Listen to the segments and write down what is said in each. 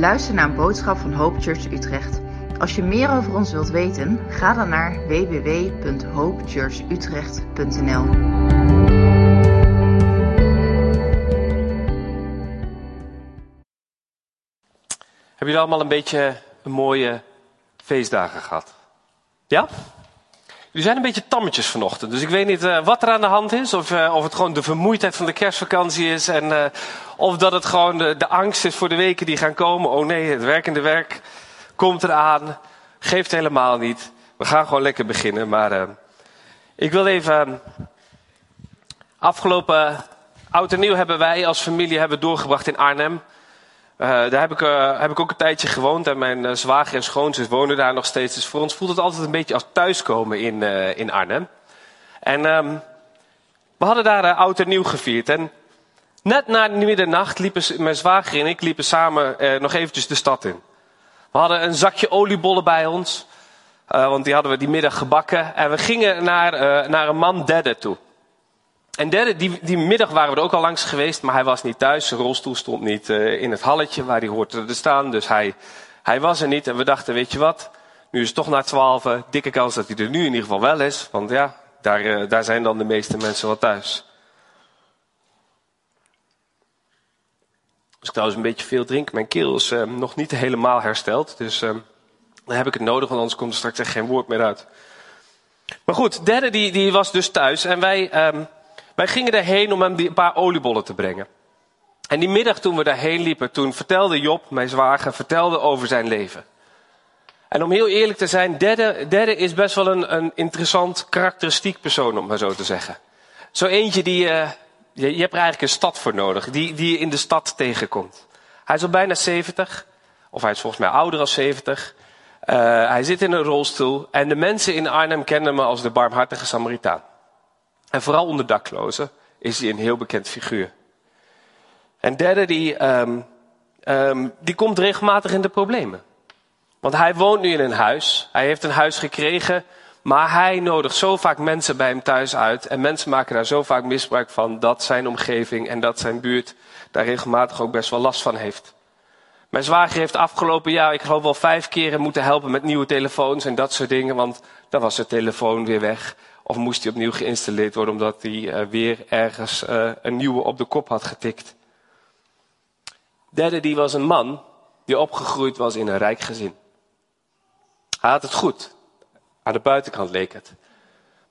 luistert naar een boodschap van Hope Church Utrecht. Als je meer over ons wilt weten, ga dan naar www.hopechurchutrecht.nl. Hebben jullie allemaal een beetje een mooie feestdagen gehad? Ja? Jullie zijn een beetje tammetjes vanochtend, dus ik weet niet uh, wat er aan de hand is. Of, uh, of het gewoon de vermoeidheid van de kerstvakantie is. En, uh, of dat het gewoon de, de, angst is voor de weken die gaan komen. Oh nee, het werkende werk komt eraan. Geeft helemaal niet. We gaan gewoon lekker beginnen. Maar ik wil even. Afgelopen oud en nieuw hebben wij als familie hebben doorgebracht in Arnhem. Daar heb ik, heb ik ook een tijdje gewoond en mijn zwager en schoonzus wonen daar nog steeds. Dus voor ons voelt het altijd een beetje als thuiskomen in, in Arnhem. En um, we hadden daar oud en nieuw gevierd. En net na middernacht liepen mijn zwager en ik liepen samen nog eventjes de stad in. We hadden een zakje oliebollen bij ons. Want die hadden we die middag gebakken. En we gingen naar, naar een man derde toe. En derde, die, die middag waren we er ook al langs geweest, maar hij was niet thuis. Zijn rolstoel stond niet uh, in het halletje waar hij hoorde te staan. Dus hij, hij was er niet. En we dachten, weet je wat, nu is het toch na twaalf. Dikke kans dat hij er nu in ieder geval wel is. Want ja, daar, daar zijn dan de meeste mensen wel thuis. Als ik trouwens een beetje veel drink, mijn keel is nog niet helemaal hersteld. Dus dan heb ik het nodig, want anders komt er straks echt geen woord meer uit. Maar goed, derde die, die was dus thuis en wij, um, wij gingen erheen om hem een paar oliebollen te brengen. En die middag toen we daarheen liepen, toen vertelde Job, mijn zwager, vertelde over zijn leven. En om heel eerlijk te zijn, derde, derde is best wel een, een interessant, karakteristiek persoon, om maar zo te zeggen. Zo eentje die, uh, je, je hebt er eigenlijk een stad voor nodig, die, die je in de stad tegenkomt. Hij is al bijna 70, of hij is volgens mij ouder dan 70. Uh, hij zit in een rolstoel en de mensen in Arnhem kennen hem als de barmhartige Samaritaan. En vooral onder daklozen is hij een heel bekend figuur. En derde, die, um, um, die komt regelmatig in de problemen. Want hij woont nu in een huis. Hij heeft een huis gekregen maar hij nodigt zo vaak mensen bij hem thuis uit. En mensen maken daar zo vaak misbruik van dat zijn omgeving en dat zijn buurt daar regelmatig ook best wel last van heeft. Mijn zwager heeft afgelopen jaar, ik geloof wel vijf keren moeten helpen met nieuwe telefoons en dat soort dingen. Want dan was de telefoon weer weg. Of moest hij opnieuw geïnstalleerd worden omdat hij uh, weer ergens uh, een nieuwe op de kop had getikt. Derde, die was een man die opgegroeid was in een rijk gezin. Hij had het goed. Aan de buitenkant leek het.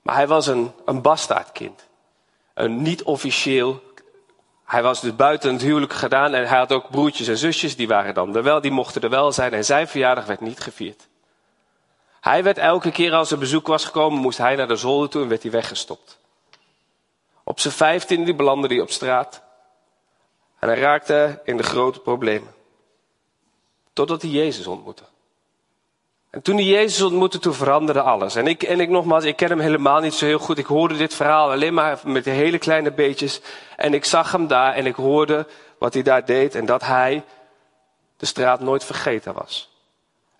Maar hij was een, een bastaardkind. Een niet officieel. Hij was dus buiten het huwelijk gedaan en hij had ook broertjes en zusjes, die waren dan er wel, die mochten er wel zijn en zijn verjaardag werd niet gevierd. Hij werd elke keer als er bezoek was gekomen, moest hij naar de zolder toe en werd hij weggestopt. Op zijn vijftiende belandde hij op straat en hij raakte in de grote problemen. Totdat hij Jezus ontmoette. En toen hij Jezus ontmoette, toen veranderde alles. En ik, en ik nogmaals, ik ken hem helemaal niet zo heel goed. Ik hoorde dit verhaal alleen maar met de hele kleine beetjes. En ik zag hem daar en ik hoorde wat hij daar deed. En dat hij de straat nooit vergeten was.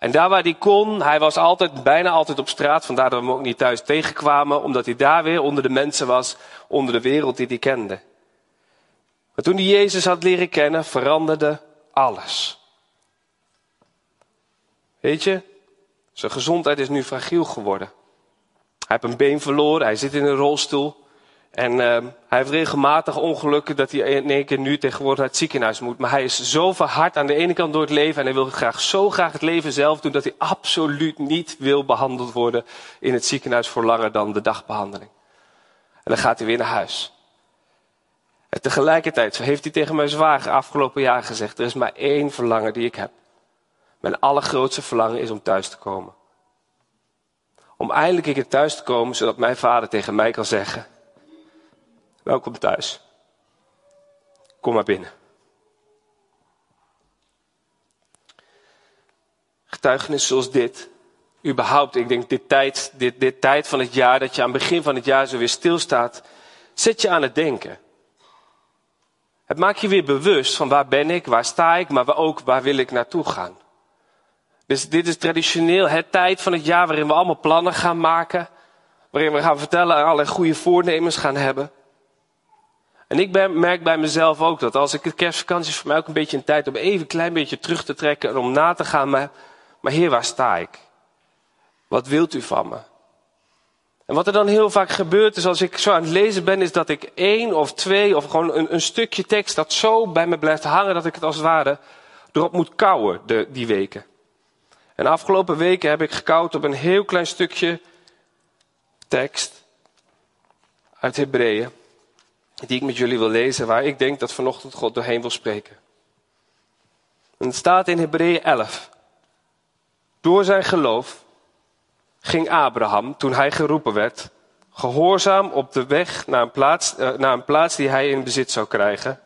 En daar waar hij kon, hij was altijd, bijna altijd op straat. Vandaar dat we hem ook niet thuis tegenkwamen. Omdat hij daar weer onder de mensen was, onder de wereld die hij kende. Maar toen hij Jezus had leren kennen, veranderde alles. Weet je, zijn gezondheid is nu fragiel geworden. Hij heeft een been verloren, hij zit in een rolstoel. En uh, hij heeft regelmatig ongelukken dat hij in één keer nu tegenwoordig naar het ziekenhuis moet. Maar hij is zo verhard aan de ene kant door het leven en hij wil graag zo graag het leven zelf doen dat hij absoluut niet wil behandeld worden in het ziekenhuis voor langer dan de dagbehandeling. En dan gaat hij weer naar huis. En tegelijkertijd heeft hij tegen mijn zwager afgelopen jaar gezegd, er is maar één verlangen die ik heb. Mijn allergrootste verlangen is om thuis te komen. Om eindelijk een keer thuis te komen, zodat mijn vader tegen mij kan zeggen: Welkom thuis. Kom maar binnen. Getuigenis zoals dit, überhaupt, ik denk dit tijd, dit, dit tijd van het jaar, dat je aan het begin van het jaar zo weer stilstaat, zet je aan het denken. Het maakt je weer bewust van waar ben ik, waar sta ik, maar ook waar wil ik naartoe gaan. Dus dit is traditioneel het tijd van het jaar waarin we allemaal plannen gaan maken. Waarin we gaan vertellen en allerlei goede voornemens gaan hebben. En ik ben, merk bij mezelf ook dat als ik de kerstvakantie is voor mij ook een beetje een tijd om even een klein beetje terug te trekken en om na te gaan, maar, maar Heer, waar sta ik? Wat wilt u van me? En wat er dan heel vaak gebeurt is als ik zo aan het lezen ben, is dat ik één of twee of gewoon een, een stukje tekst dat zo bij me blijft hangen dat ik het als het ware erop moet kouwen de, die weken. En de afgelopen weken heb ik gekauwd op een heel klein stukje tekst uit Hebreeën, die ik met jullie wil lezen, waar ik denk dat vanochtend God doorheen wil spreken. En het staat in Hebreeën 11. Door zijn geloof ging Abraham, toen hij geroepen werd, gehoorzaam op de weg naar een plaats, uh, naar een plaats die hij in bezit zou krijgen.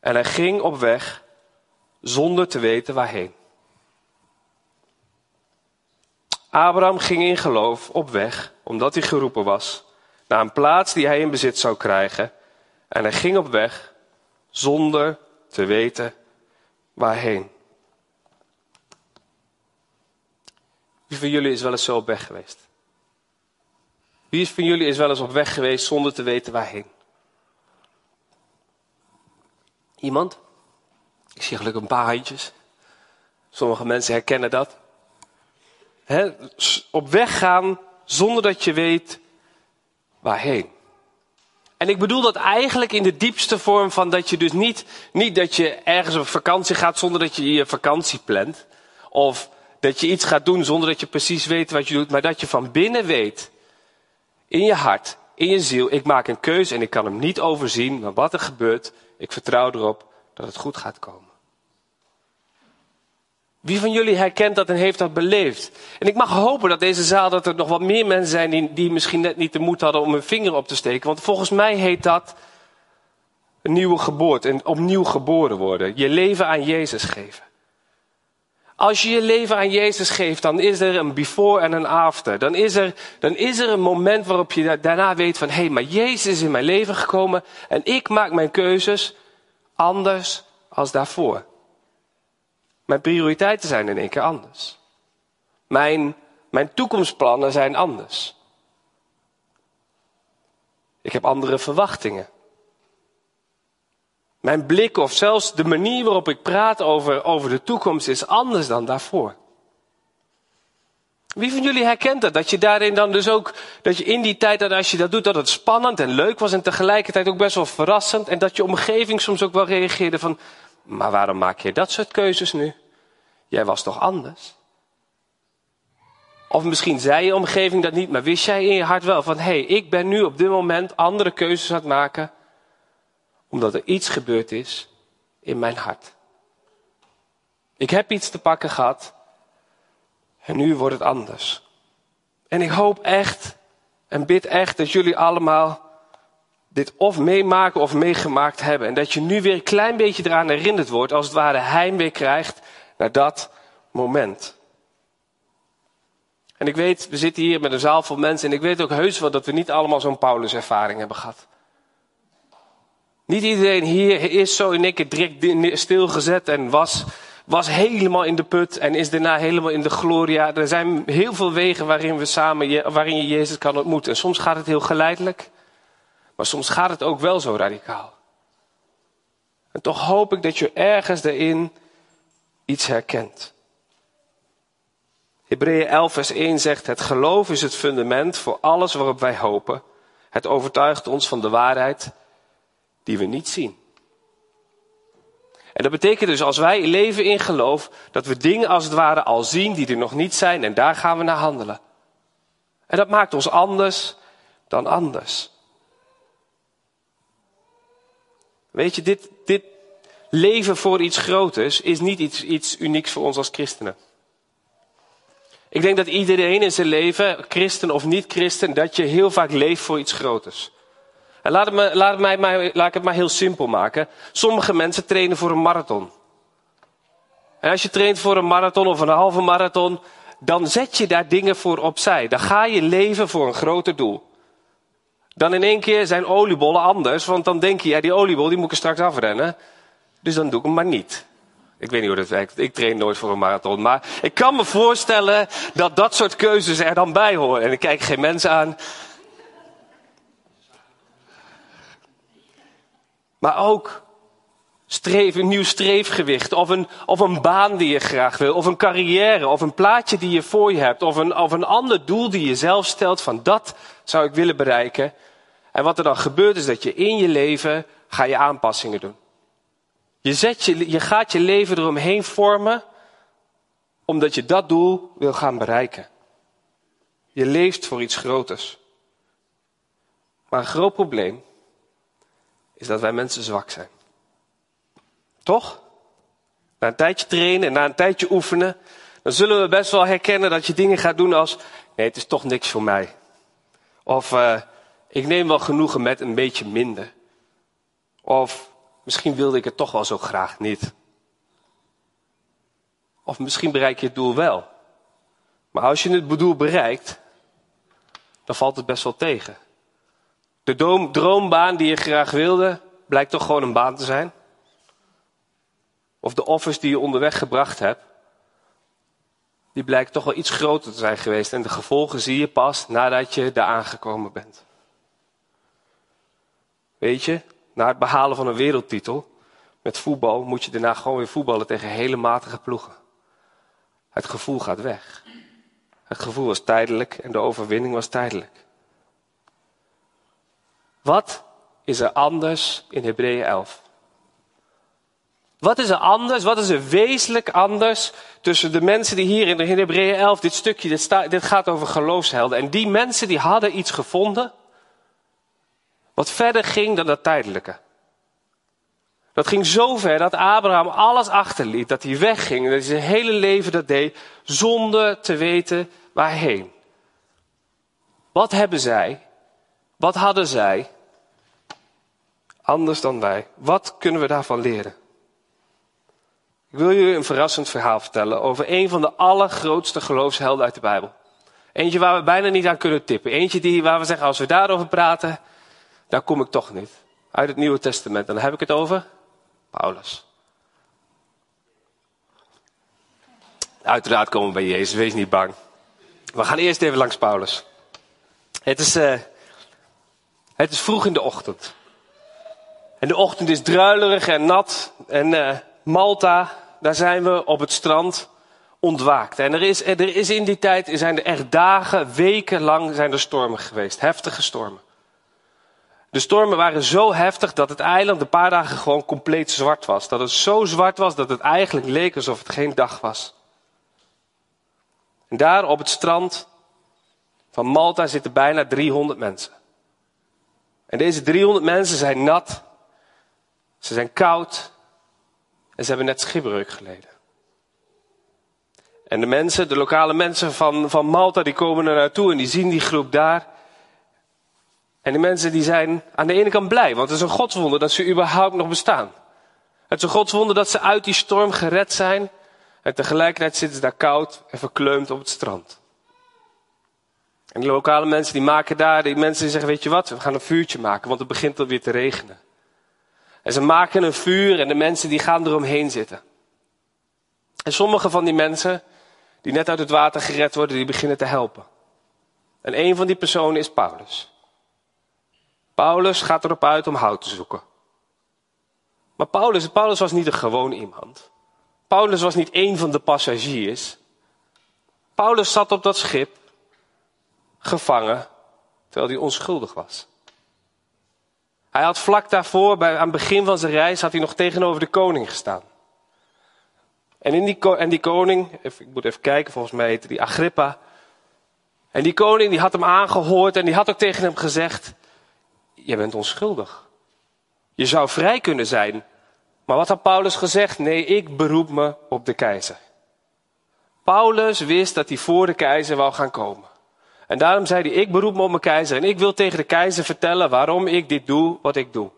En hij ging op weg zonder te weten waarheen. Abraham ging in geloof op weg, omdat hij geroepen was, naar een plaats die hij in bezit zou krijgen. En hij ging op weg zonder te weten waarheen. Wie van jullie is wel eens zo op weg geweest? Wie van jullie is wel eens op weg geweest zonder te weten waarheen? Iemand? Ik zie gelukkig een paar handjes. Sommige mensen herkennen dat. op weg gaan zonder dat je weet waarheen. En ik bedoel dat eigenlijk in de diepste vorm van dat je dus niet, niet dat je ergens op vakantie gaat zonder dat je je vakantie plant. Of dat je iets gaat doen zonder dat je precies weet wat je doet, maar dat je van binnen weet, in je hart, in je ziel, ik maak een keuze en ik kan hem niet overzien, maar wat er gebeurt, ik vertrouw erop dat het goed gaat komen. Wie van jullie herkent dat en heeft dat beleefd? En ik mag hopen dat deze zaal, dat er nog wat meer mensen zijn die, die misschien net niet de moed hadden om hun vinger op te steken. Want volgens mij heet dat een nieuwe geboorte, en opnieuw geboren worden. Je leven aan Jezus geven. Als je je leven aan Jezus geeft, dan is er een before en een after. Dan is er, dan is er een moment waarop je daarna weet van, hé, hey, maar Jezus is in mijn leven gekomen en ik maak mijn keuzes anders als daarvoor. Mijn prioriteiten zijn in één keer anders. Mijn, mijn toekomstplannen zijn anders. Ik heb andere verwachtingen. Mijn blik of zelfs de manier waarop ik praat over, over de toekomst is anders dan daarvoor. Wie van jullie herkent dat? Dat je daarin dan dus ook, dat je in die tijd dat als je dat doet, dat het spannend en leuk was en tegelijkertijd ook best wel verrassend. En dat je omgeving soms ook wel reageerde van, maar waarom maak je dat soort keuzes nu? Jij was toch anders? Of misschien zei je omgeving dat niet, maar wist jij in je hart wel van, hé, hey, ik ben nu op dit moment andere keuzes aan het maken omdat er iets gebeurd is in mijn hart. Ik heb iets te pakken gehad en nu wordt het anders. En ik hoop echt en bid echt dat jullie allemaal dit of meemaken of meegemaakt hebben. En dat je nu weer een klein beetje eraan herinnerd wordt, als het ware heimwee krijgt naar dat moment. En ik weet, we zitten hier met een zaal vol mensen en ik weet ook heus wel dat we niet allemaal zo'n Paulus-ervaring hebben gehad. Niet iedereen hier is zo in één keer direct stilgezet en was, was helemaal in de put en is daarna helemaal in de gloria. Er zijn heel veel wegen waarin, we samen, waarin je Jezus kan ontmoeten. En soms gaat het heel geleidelijk, maar soms gaat het ook wel zo radicaal. En toch hoop ik dat je ergens daarin iets herkent. Hebreeën 11 vers 1 zegt, het geloof is het fundament voor alles waarop wij hopen. Het overtuigt ons van de waarheid die we niet zien. En dat betekent dus als wij leven in geloof, dat we dingen als het ware al zien die er nog niet zijn en daar gaan we naar handelen. En dat maakt ons anders dan anders. Weet je, dit, dit leven voor iets groters is niet iets, iets unieks voor ons als christenen. Ik denk dat iedereen in zijn leven, christen of niet christen, dat je heel vaak leeft voor iets groters. En laat, me, laat, mij, laat ik het maar heel simpel maken. Sommige mensen trainen voor een marathon. En als je traint voor een marathon of een halve marathon, dan zet je daar dingen voor opzij. Dan ga je leven voor een groter doel. Dan in één keer zijn oliebollen anders, want dan denk je, ja, die oliebol die moet ik straks afrennen. Dus dan doe ik hem maar niet. Ik weet niet hoe dat werkt. Ik train nooit voor een marathon. Maar ik kan me voorstellen dat dat soort keuzes er dan bij horen. En ik kijk geen mensen aan. Maar ook streef, een nieuw streefgewicht, of een, of een baan die je graag wil, of een carrière, of een plaatje die je voor je hebt, of een, of een ander doel die je zelf stelt van dat zou ik willen bereiken. En wat er dan gebeurt is dat je in je leven ga je aanpassingen doen. Je, zet je, je gaat je leven eromheen vormen omdat je dat doel wil gaan bereiken. Je leeft voor iets groters. Maar een groot probleem is dat wij mensen zwak zijn. Toch? Na een tijdje trainen en na een tijdje oefenen, dan zullen we best wel herkennen dat je dingen gaat doen als, nee, het is toch niks voor mij. Of, uh, ik neem wel genoegen met een beetje minder. Of, misschien wilde ik het toch wel zo graag niet. Of misschien bereik je het doel wel. Maar als je het doel bereikt, dan valt het best wel tegen. De droombaan die je graag wilde, blijkt toch gewoon een baan te zijn. Of de offers die je onderweg gebracht hebt, die blijkt toch wel iets groter te zijn geweest. En de gevolgen zie je pas nadat je daar aangekomen bent. Weet je, na het behalen van een wereldtitel met voetbal moet je daarna gewoon weer voetballen tegen hele matige ploegen. Het gevoel gaat weg. Het gevoel was tijdelijk en de overwinning was tijdelijk. Wat is er anders in Hebreeën 11? Wat is er anders? Wat is er wezenlijk anders tussen de mensen die hier in Hebreeën 11, dit stukje, dit, dit gaat over geloofshelden. En die mensen die hadden iets gevonden wat verder ging dan dat tijdelijke. Dat ging zo ver dat Abraham alles achterliet, dat hij wegging, dat hij zijn hele leven dat deed, zonder te weten waarheen. Wat hebben zij? Wat hadden zij? Anders dan wij. Wat kunnen we daarvan leren? Ik wil jullie een verrassend verhaal vertellen over een van de allergrootste geloofshelden uit de Bijbel. Eentje waar we bijna niet aan kunnen tippen. Eentje die, waar we zeggen, als we daarover praten, daar kom ik toch niet. Uit het Nieuwe Testament. dan heb ik het over Paulus. Uiteraard komen we bij Jezus, wees niet bang. We gaan eerst even langs Paulus. Het is, uh, het is vroeg in de ochtend. En de ochtend is druilerig en nat. En uh, Malta, daar zijn we op het strand ontwaakt. En er is, er is in die tijd zijn er echt dagen, weken lang zijn er stormen geweest. Heftige stormen. De stormen waren zo heftig dat het eiland een paar dagen gewoon compleet zwart was. Dat het zo zwart was dat het eigenlijk leek alsof het geen dag was. En daar op het strand van Malta zitten bijna 300 mensen. En deze 300 mensen zijn nat, ze zijn koud en ze hebben net schipbreuk geleden. En de mensen, de lokale mensen van, van Malta, die komen er naartoe en die zien die groep daar. En die mensen die zijn aan de ene kant blij, want het is een godswonder dat ze überhaupt nog bestaan. Het is een godswonder dat ze uit die storm gered zijn. En tegelijkertijd zitten ze daar koud en verkleumd op het strand. En die lokale mensen die maken daar, die mensen die zeggen, weet je wat, we gaan een vuurtje maken, want het begint alweer te regenen. En ze maken een vuur en de mensen die gaan eromheen zitten. En sommige van die mensen, die net uit het water gered worden, die beginnen te helpen. En een van die personen is Paulus. Paulus gaat erop uit om hout te zoeken. Maar Paulus, Paulus was niet een gewoon iemand. Paulus was niet één van de passagiers. Paulus zat op dat schip, gevangen, terwijl hij onschuldig was. Hij had vlak daarvoor, bij, aan het begin van zijn reis, had hij nog tegenover de koning gestaan. En, in die, en die koning, ik moet even kijken, volgens mij heette die Agrippa. En die koning die had hem aangehoord en die had ook tegen hem gezegd, je bent onschuldig. Je zou vrij kunnen zijn. Maar wat had Paulus gezegd? Nee, ik beroep me op de keizer. Paulus wist dat hij voor de keizer wou gaan komen. En daarom zei hij, ik beroep me op mijn keizer en ik wil tegen de keizer vertellen waarom ik dit doe wat ik doe.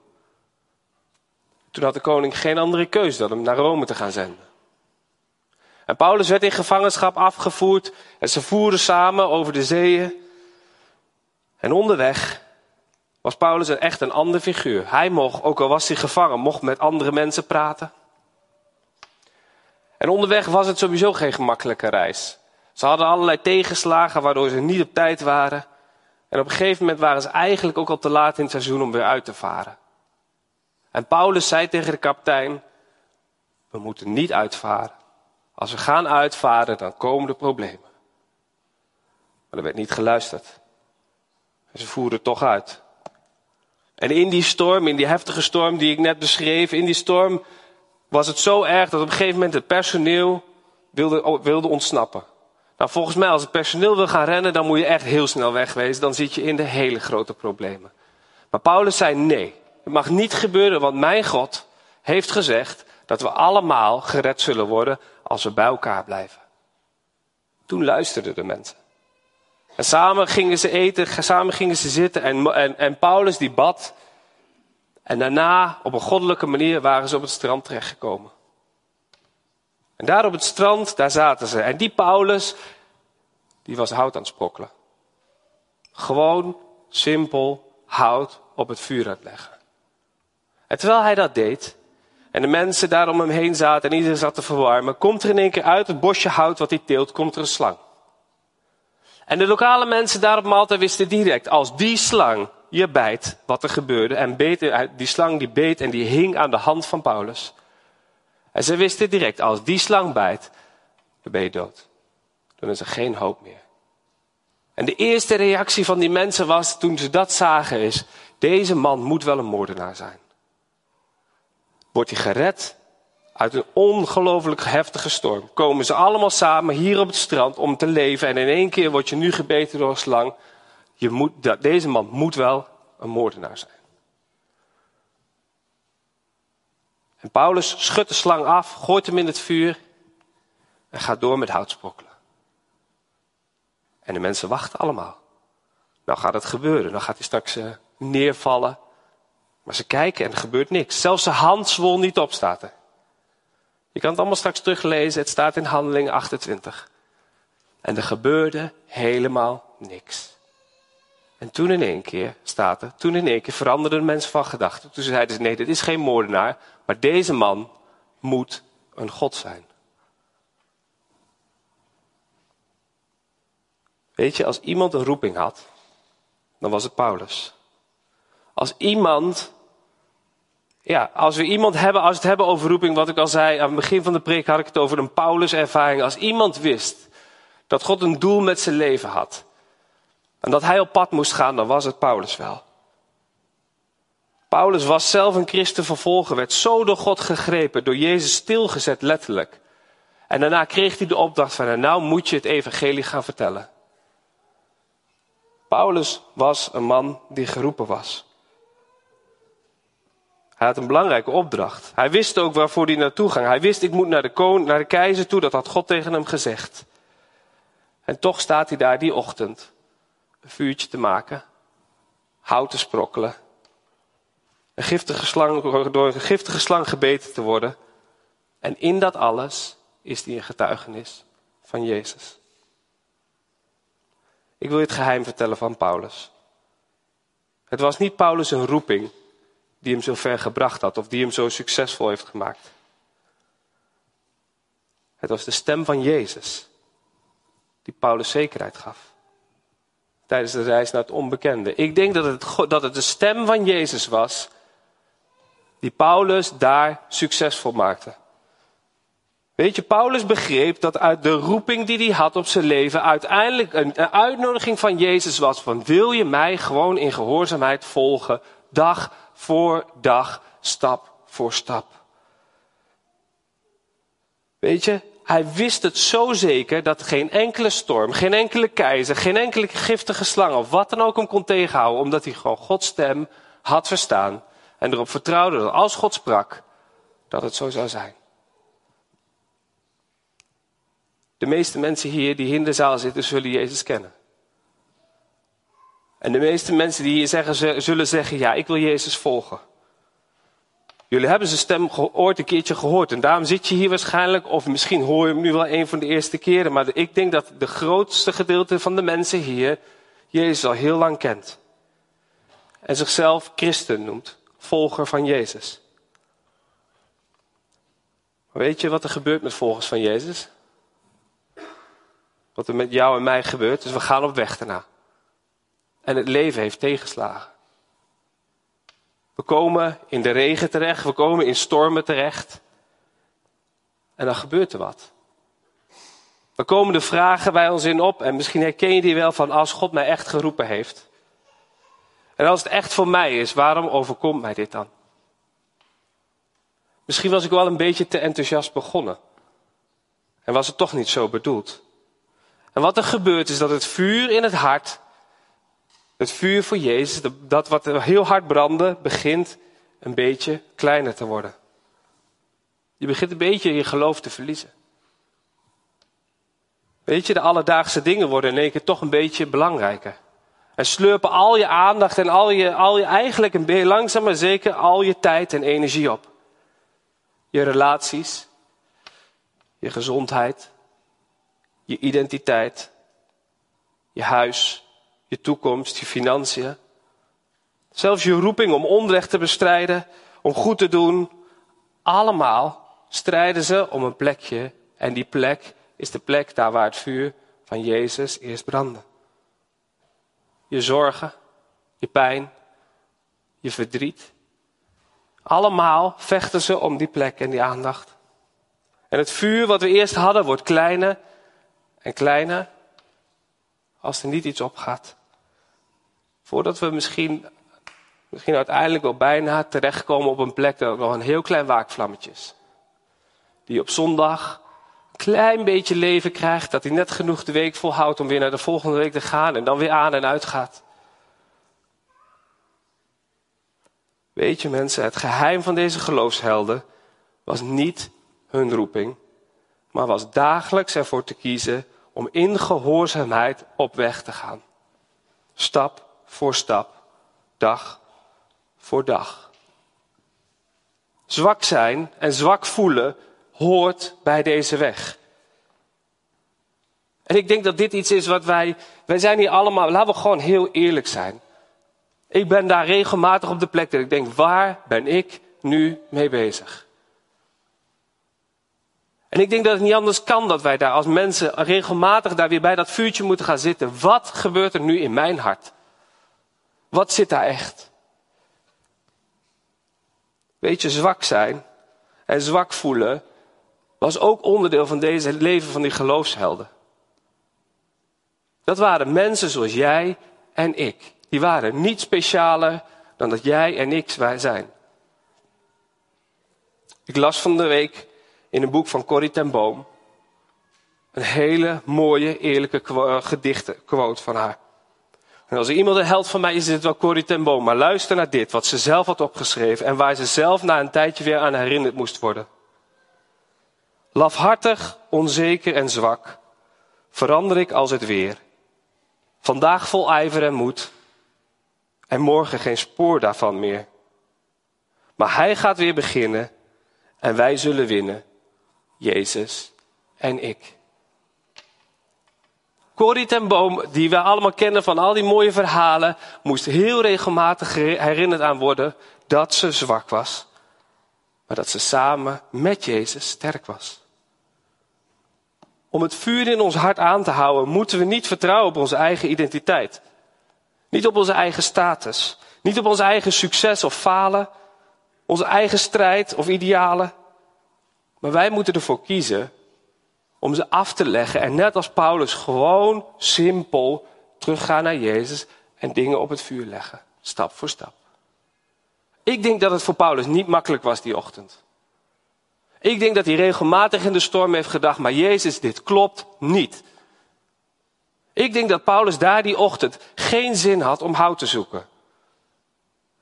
Toen had de koning geen andere keus dan hem naar Rome te gaan zenden. En Paulus werd in gevangenschap afgevoerd en ze voeren samen over de zeeën. En onderweg was Paulus echt een ander figuur. Hij mocht, ook al was hij gevangen, mocht met andere mensen praten. En onderweg was het sowieso geen gemakkelijke reis. Ze hadden allerlei tegenslagen waardoor ze niet op tijd waren. En op een gegeven moment waren ze eigenlijk ook al te laat in het seizoen om weer uit te varen. En Paulus zei tegen de kapitein: We moeten niet uitvaren. Als we gaan uitvaren, dan komen de problemen. Maar er werd niet geluisterd. Ze voeren toch uit. En in die storm, in die heftige storm die ik net beschreef, in die storm was het zo erg dat op een gegeven moment het personeel wilde, wilde ontsnappen. Nou, volgens mij, als het personeel wil gaan rennen, dan moet je echt heel snel wegwezen. Dan zit je in de hele grote problemen. Maar Paulus zei nee. Het mag niet gebeuren, want mijn God heeft gezegd dat we allemaal gered zullen worden als we bij elkaar blijven. Toen luisterden de mensen. En samen gingen ze eten, samen gingen ze zitten en, en, en Paulus die bad. En daarna, op een goddelijke manier, waren ze op het strand terechtgekomen. En daar op het strand, daar zaten ze. En die Paulus, die was hout aan het sprokkelen. Gewoon, simpel, hout op het vuur uitleggen. En terwijl hij dat deed, en de mensen daar om hem heen zaten en iedereen zat te verwarmen, komt er in één keer uit het bosje hout wat hij teelt, komt er een slang. En de lokale mensen daar op Malta wisten direct, als die slang je bijt, wat er gebeurde, en beet, die slang die beet en die hing aan de hand van Paulus. En ze wisten direct, als die slang bijt, dan ben je dood. Dan is er geen hoop meer. En de eerste reactie van die mensen was, toen ze dat zagen, is, deze man moet wel een moordenaar zijn. Wordt hij gered uit een ongelooflijk heftige storm. Komen ze allemaal samen hier op het strand om te leven. En in één keer word je nu gebeten door een slang. Je moet, deze man moet wel een moordenaar zijn. En Paulus schudt de slang af, gooit hem in het vuur en gaat door met hout sprokkelen. En de mensen wachten allemaal. Nou gaat het gebeuren, dan gaat hij straks uh, neervallen. Maar ze kijken en er gebeurt niks. Zelfs zijn hand zwol niet op, staat er. Je kan het allemaal straks teruglezen, het staat in handeling 28. En er gebeurde helemaal niks. En toen in één keer, staat er, toen in één keer veranderden mensen van gedachten. Toen zeiden ze, nee, dit is geen moordenaar, maar deze man moet een God zijn. Weet je, als iemand een roeping had, dan was het Paulus. Als iemand, ja, als we iemand hebben, als we het hebben over roeping, wat ik al zei, aan het begin van de preek had ik het over een Paulus-ervaring. Als iemand wist dat God een doel met zijn leven had, en dat hij op pad moest gaan, dan was het Paulus wel. Paulus was zelf een christen vervolger, werd zo door God gegrepen, door Jezus stilgezet letterlijk. En daarna kreeg hij de opdracht van, nou moet je het evangelie gaan vertellen. Paulus was een man die geroepen was. Hij had een belangrijke opdracht. Hij wist ook waarvoor hij naartoe ging. Hij wist, ik moet naar de, koning, naar de keizer toe, dat had God tegen hem gezegd. En toch staat hij daar die ochtend een vuurtje te maken, hout te sprokkelen, een giftige slang, door een giftige slang gebeten te worden. En in dat alles is hij een getuigenis van Jezus. Ik wil je het geheim vertellen van Paulus. Het was niet Paulus een roeping die hem zo ver gebracht had of die hem zo succesvol heeft gemaakt. Het was de stem van Jezus die Paulus zekerheid gaf tijdens de reis naar het onbekende. Ik denk dat het, dat het de stem van Jezus was die Paulus daar succesvol maakte. Weet je, Paulus begreep dat uit de roeping die hij had op zijn leven uiteindelijk een, een uitnodiging van Jezus was van wil je mij gewoon in gehoorzaamheid volgen, dag voor dag, stap voor stap. Weet je, hij wist het zo zeker dat geen enkele storm, geen enkele keizer, geen enkele giftige slang of wat dan ook hem kon tegenhouden, omdat hij gewoon Gods stem had verstaan en erop vertrouwde dat als God sprak, dat het zo zou zijn. De meeste mensen hier die in de zaal zitten, zullen Jezus kennen. En de meeste mensen die hier zeggen, zullen zeggen, ja, ik wil Jezus volgen. Jullie hebben zijn stem ooit een keertje gehoord. En daarom zit je hier waarschijnlijk, of misschien hoor je hem nu wel een van de eerste keren. Maar ik denk dat de grootste gedeelte van de mensen hier Jezus al heel lang kent. En zichzelf christen noemt, volger van Jezus. Maar weet je wat er gebeurt met volgers van Jezus? Wat er met jou en mij gebeurt, dus we gaan op weg daarna. En het leven heeft tegenslagen. We komen in de regen terecht, we komen in stormen terecht. En dan gebeurt er wat. Dan komen de vragen bij ons in op en misschien herken je die wel van als God mij echt geroepen heeft. En als het echt voor mij is, waarom overkomt mij dit dan? Misschien was ik wel een beetje te enthousiast begonnen. En was het toch niet zo bedoeld. En wat er gebeurt is dat het vuur in het hart, het vuur voor Jezus, dat wat heel hard brandde, begint een beetje kleiner te worden. Je begint een beetje je geloof te verliezen. Weet je, de alledaagse dingen worden in één keer toch een beetje belangrijker. En slurpen al je aandacht en al je, al je eigenlijk een beetje langzaam maar zeker al je tijd en energie op. Je relaties, je gezondheid, je identiteit, je huis, je toekomst, je financiën. Zelfs je roeping om onrecht te bestrijden, om goed te doen. Allemaal strijden ze om een plekje. En die plek is de plek daar waar het vuur van Jezus eerst brandde. Je zorgen, je pijn, je verdriet. Allemaal vechten ze om die plek en die aandacht. En het vuur wat we eerst hadden wordt kleiner en kleiner als er niet iets opgaat. Voordat we misschien, misschien uiteindelijk wel bijna terechtkomen op een plek dat nog een heel klein waakvlammetje is. Die op zondag een klein beetje leven krijgt, dat hij net genoeg de week volhoudt om weer naar de volgende week te gaan en dan weer aan en uit gaat. Weet je mensen, het geheim van deze geloofshelden was niet hun roeping, maar was dagelijks ervoor te kiezen om in gehoorzaamheid op weg te gaan. Stap voor stap, dag voor dag. Zwak zijn en zwak voelen hoort bij deze weg. En ik denk dat dit iets is wat wij, wij zijn hier allemaal, laten we gewoon heel eerlijk zijn. Ik ben daar regelmatig op de plek dat ik denk, waar ben ik nu mee bezig? En ik denk dat het niet anders kan dat wij daar als mensen regelmatig daar weer bij dat vuurtje moeten gaan zitten. Wat gebeurt er nu in mijn hart? Wat zit daar echt? Weet je, zwak zijn en zwak voelen was ook onderdeel van deze leven van die geloofshelden. Dat waren mensen zoals jij en ik. Die waren niet specialer dan dat jij en ik zijn. Ik las van de week in een boek van Corrie ten Boom een hele mooie, eerlijke eh, gedichte quote van haar. En als er iemand een held van mij is, is het wel Corrie ten Boom. Maar luister naar dit, wat ze zelf had opgeschreven en waar ze zelf na een tijdje weer aan herinnerd moest worden. Lafhartig, onzeker en zwak verander ik als het weer. Vandaag vol ijver en moed en morgen geen spoor daarvan meer. Maar hij gaat weer beginnen en wij zullen winnen, Jezus en ik. Corrie ten Boom, die we allemaal kennen van al die mooie verhalen, moest heel regelmatig herinnerd aan worden dat ze zwak was, maar dat ze samen met Jezus sterk was. Om het vuur in ons hart aan te houden, moeten we niet vertrouwen op onze eigen identiteit. Niet op onze eigen status. Niet op ons eigen succes of falen. Onze eigen strijd of idealen. Maar wij moeten ervoor kiezen om ze af te leggen en net als Paulus gewoon simpel teruggaan naar Jezus en dingen op het vuur leggen. Stap voor stap. Ik denk dat het voor Paulus niet makkelijk was die ochtend. Ik denk dat hij regelmatig in de storm heeft gedacht, maar Jezus, dit klopt niet. Ik denk dat Paulus daar die ochtend geen zin had om hout te zoeken.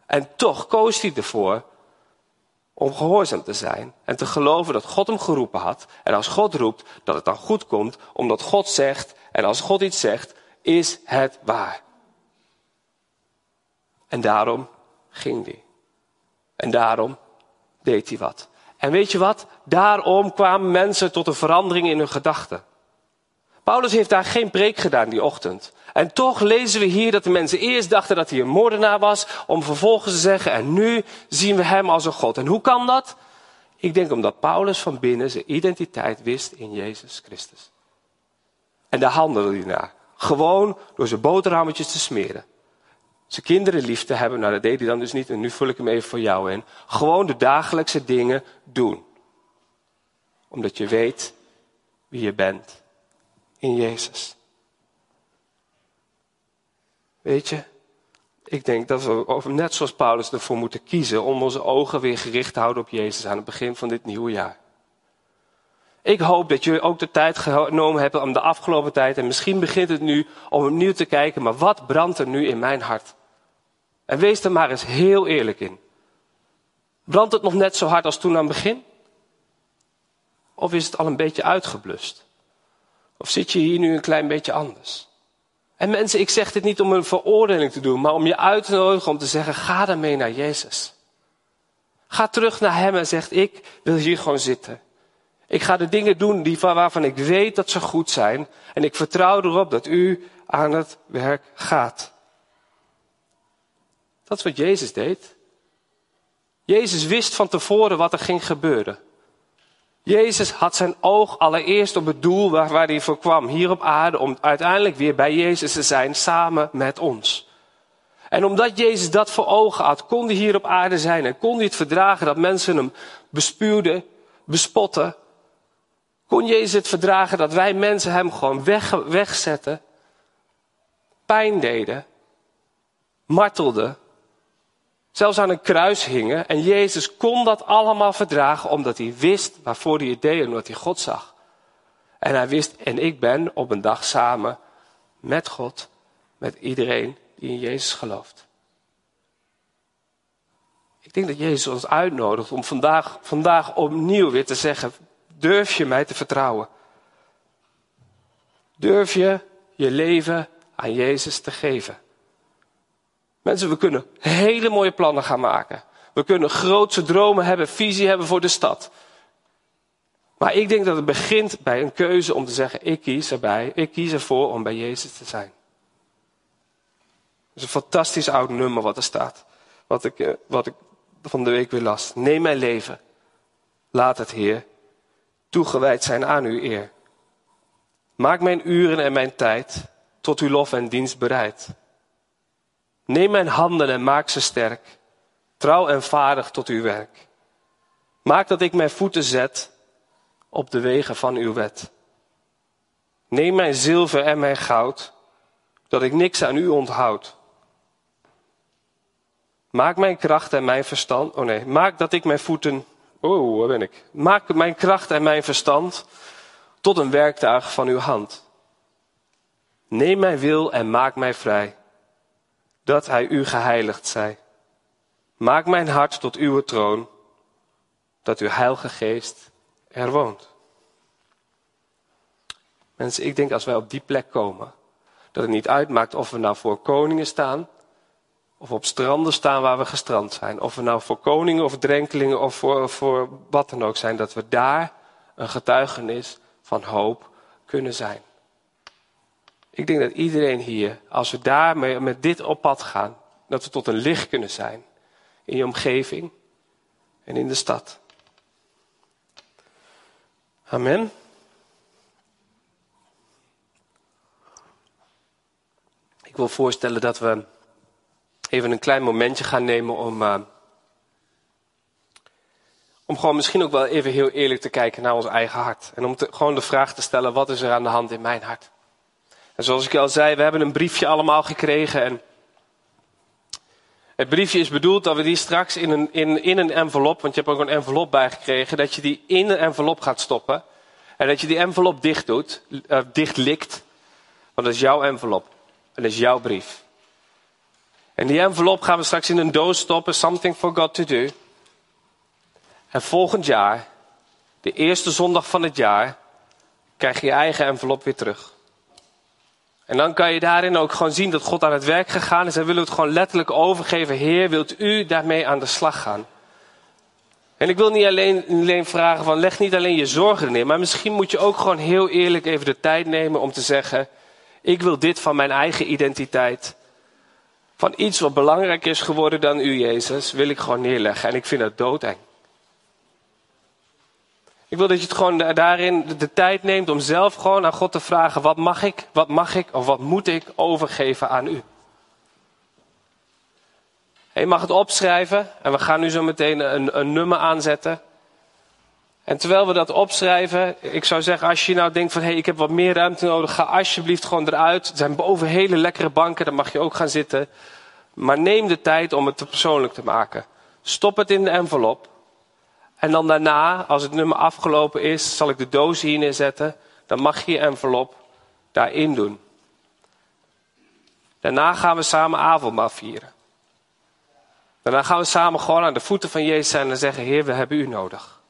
En toch koos hij ervoor om gehoorzaam te zijn en te geloven dat God hem geroepen had. En als God roept, dat het dan goed komt, omdat God zegt, en als God iets zegt, is het waar. En daarom ging hij. En daarom deed hij wat. En weet je wat? Daarom kwamen mensen tot een verandering in hun gedachten. Paulus heeft daar geen preek gedaan die ochtend. En toch lezen we hier dat de mensen eerst dachten dat hij een moordenaar was, om vervolgens te zeggen, en nu zien we hem als een God. En hoe kan dat? Ik denk omdat Paulus van binnen zijn identiteit wist in Jezus Christus. En daar handelde hij naar. Gewoon door zijn boterhammetjes te smeren. Zijn kinderen lief te hebben, nou dat deed hij dan dus niet en nu vul ik hem even voor jou in. Gewoon de dagelijkse dingen doen. Omdat je weet wie je bent in Jezus. Weet je, ik denk dat we net zoals Paulus ervoor moeten kiezen om onze ogen weer gericht te houden op Jezus aan het begin van dit nieuwe jaar. Ik hoop dat jullie ook de tijd genomen hebben om de afgelopen tijd, en misschien begint het nu, om opnieuw te kijken, maar wat brandt er nu in mijn hart? En wees er maar eens heel eerlijk in. Brandt het nog net zo hard als toen aan het begin? Of is het al een beetje uitgeblust? Of zit je hier nu een klein beetje anders? En mensen, ik zeg dit niet om een veroordeling te doen, maar om je uit te nodigen om te zeggen, ga daarmee naar Jezus. Ga terug naar Hem en zeg, ik wil hier gewoon zitten. Ik ga de dingen doen die, waarvan ik weet dat ze goed zijn. En ik vertrouw erop dat u aan het werk gaat. Dat is wat Jezus deed. Jezus wist van tevoren wat er ging gebeuren. Jezus had zijn oog allereerst op het doel waar, hij voor kwam, hier op aarde, om uiteindelijk weer bij Jezus te zijn, samen met ons. En omdat Jezus dat voor ogen had, kon hij hier op aarde zijn en kon hij het verdragen dat mensen hem bespuwden, bespotten. Kon Jezus het verdragen dat wij mensen hem gewoon weg, wegzetten, pijn deden, martelden, zelfs aan een kruis hingen. En Jezus kon dat allemaal verdragen omdat hij wist waarvoor hij het deed en omdat hij God zag. En hij wist, en ik ben op een dag samen met God, met iedereen die in Jezus gelooft. Ik denk dat Jezus ons uitnodigt om vandaag, vandaag opnieuw weer te zeggen, durf je mij te vertrouwen? Durf je je leven aan Jezus te geven? Mensen, we kunnen hele mooie plannen gaan maken. We kunnen grootse dromen hebben, visie hebben voor de stad. Maar ik denk dat het begint bij een keuze om te zeggen: ik kies erbij, ik kies ervoor om bij Jezus te zijn. Het is een fantastisch oud nummer wat er staat. Wat ik, eh, wat ik van de week weer las. Neem mijn leven. Laat het, Heer, toegewijd zijn aan uw eer. Maak mijn uren en mijn tijd tot uw lof en dienst bereid. Neem mijn handen en maak ze sterk, trouw en vaardig tot uw werk. Maak dat ik mijn voeten zet op de wegen van uw wet. Neem mijn zilver en mijn goud, dat ik niks aan u onthoud. Maak mijn kracht en mijn verstand. Oh nee, maak dat ik mijn voeten. Oh, waar ben ik? Maak mijn kracht en mijn verstand tot een werktuig van uw hand. Neem mijn wil en maak mij vrij dat hij u geheiligd zij. Maak mijn hart tot uw troon, dat uw heilige geest er woont. Mensen, ik denk als wij op die plek komen, dat het niet uitmaakt of we nou voor koningen staan, of op stranden staan waar we gestrand zijn. Of we nou voor koningen of drenkelingen of voor, voor wat dan ook zijn, dat we daar een getuigenis van hoop kunnen zijn. Ik denk dat iedereen hier, als we daarmee met dit op pad gaan, dat we tot een licht kunnen zijn in je omgeving en in de stad. Amen. Ik wil voorstellen dat we even een klein momentje gaan nemen om, uh, om gewoon misschien ook wel even heel eerlijk te kijken naar ons eigen hart. En om te, gewoon de vraag te stellen, wat is er aan de hand in mijn hart? En zoals ik al zei, we hebben een briefje allemaal gekregen. En het briefje is bedoeld dat we die straks in een, in, in een envelop, want je hebt ook een envelop bijgekregen, dat je die in een envelop gaat stoppen. En dat je die envelop dicht doet, uh, dicht likt. Want dat is jouw envelop. En dat is jouw brief. En die envelop gaan we straks in een doos stoppen, something for God to do. En volgend jaar, de eerste zondag van het jaar, krijg je je eigen envelop weer terug. En dan kan je daarin ook gewoon zien dat God aan het werk gegaan is. En willen we het gewoon letterlijk overgeven. Heer, wilt u daarmee aan de slag gaan? En ik wil niet alleen, alleen vragen van leg niet alleen je zorgen neer. Maar misschien moet je ook gewoon heel eerlijk even de tijd nemen om te zeggen. Ik wil dit van mijn eigen identiteit. Van iets wat belangrijk is geworden dan u, Jezus, wil ik gewoon neerleggen. En ik vind dat doodeng. Ik wil dat je het gewoon daarin de tijd neemt om zelf gewoon aan God te vragen: wat mag ik, wat mag ik of wat moet ik overgeven aan u? Je mag het opschrijven. En we gaan nu zo meteen een, een nummer aanzetten. En terwijl we dat opschrijven, ik zou zeggen, als je nou denkt van hé, hey, ik heb wat meer ruimte nodig, ga alsjeblieft gewoon eruit. Er zijn boven hele lekkere banken, daar mag je ook gaan zitten. Maar neem de tijd om het te persoonlijk te maken. Stop het in de envelop. En dan daarna, als het nummer afgelopen is, zal ik de doos hier neerzetten. Dan mag je je envelop daarin doen. Daarna gaan we samen avondmaal vieren. Daarna gaan we samen gewoon aan de voeten van Jezus zijn en zeggen: Heer, we hebben u nodig.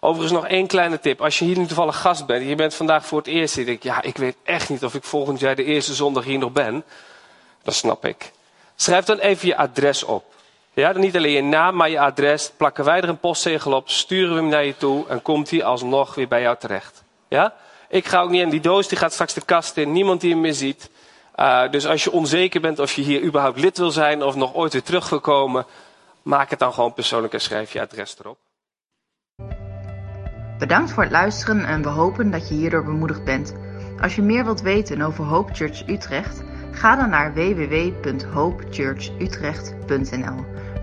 Overigens nog één kleine tip. Als je hier nu toevallig gast bent, je bent vandaag voor het eerst je denkt, ja, ik weet echt niet of ik volgend jaar de eerste zondag hier nog ben. Dat snap ik. Schrijf dan even je adres op. Ja, dan niet alleen je naam, maar je adres. Plakken wij er een postzegel op, sturen we hem naar je toe en komt hij alsnog weer bij jou terecht. Ja? Ik ga ook niet in die doos, die gaat straks de kast in, niemand die hem meer ziet. Uh, dus als je onzeker bent of je hier überhaupt lid wil zijn of nog ooit weer terug wil komen, maak het dan gewoon persoonlijk en schrijf je adres erop. Bedankt voor het luisteren en we hopen dat je hierdoor bemoedigd bent. Als je meer wilt weten over Hope Church Utrecht, ga dan naar www.hopechurchutrecht.nl.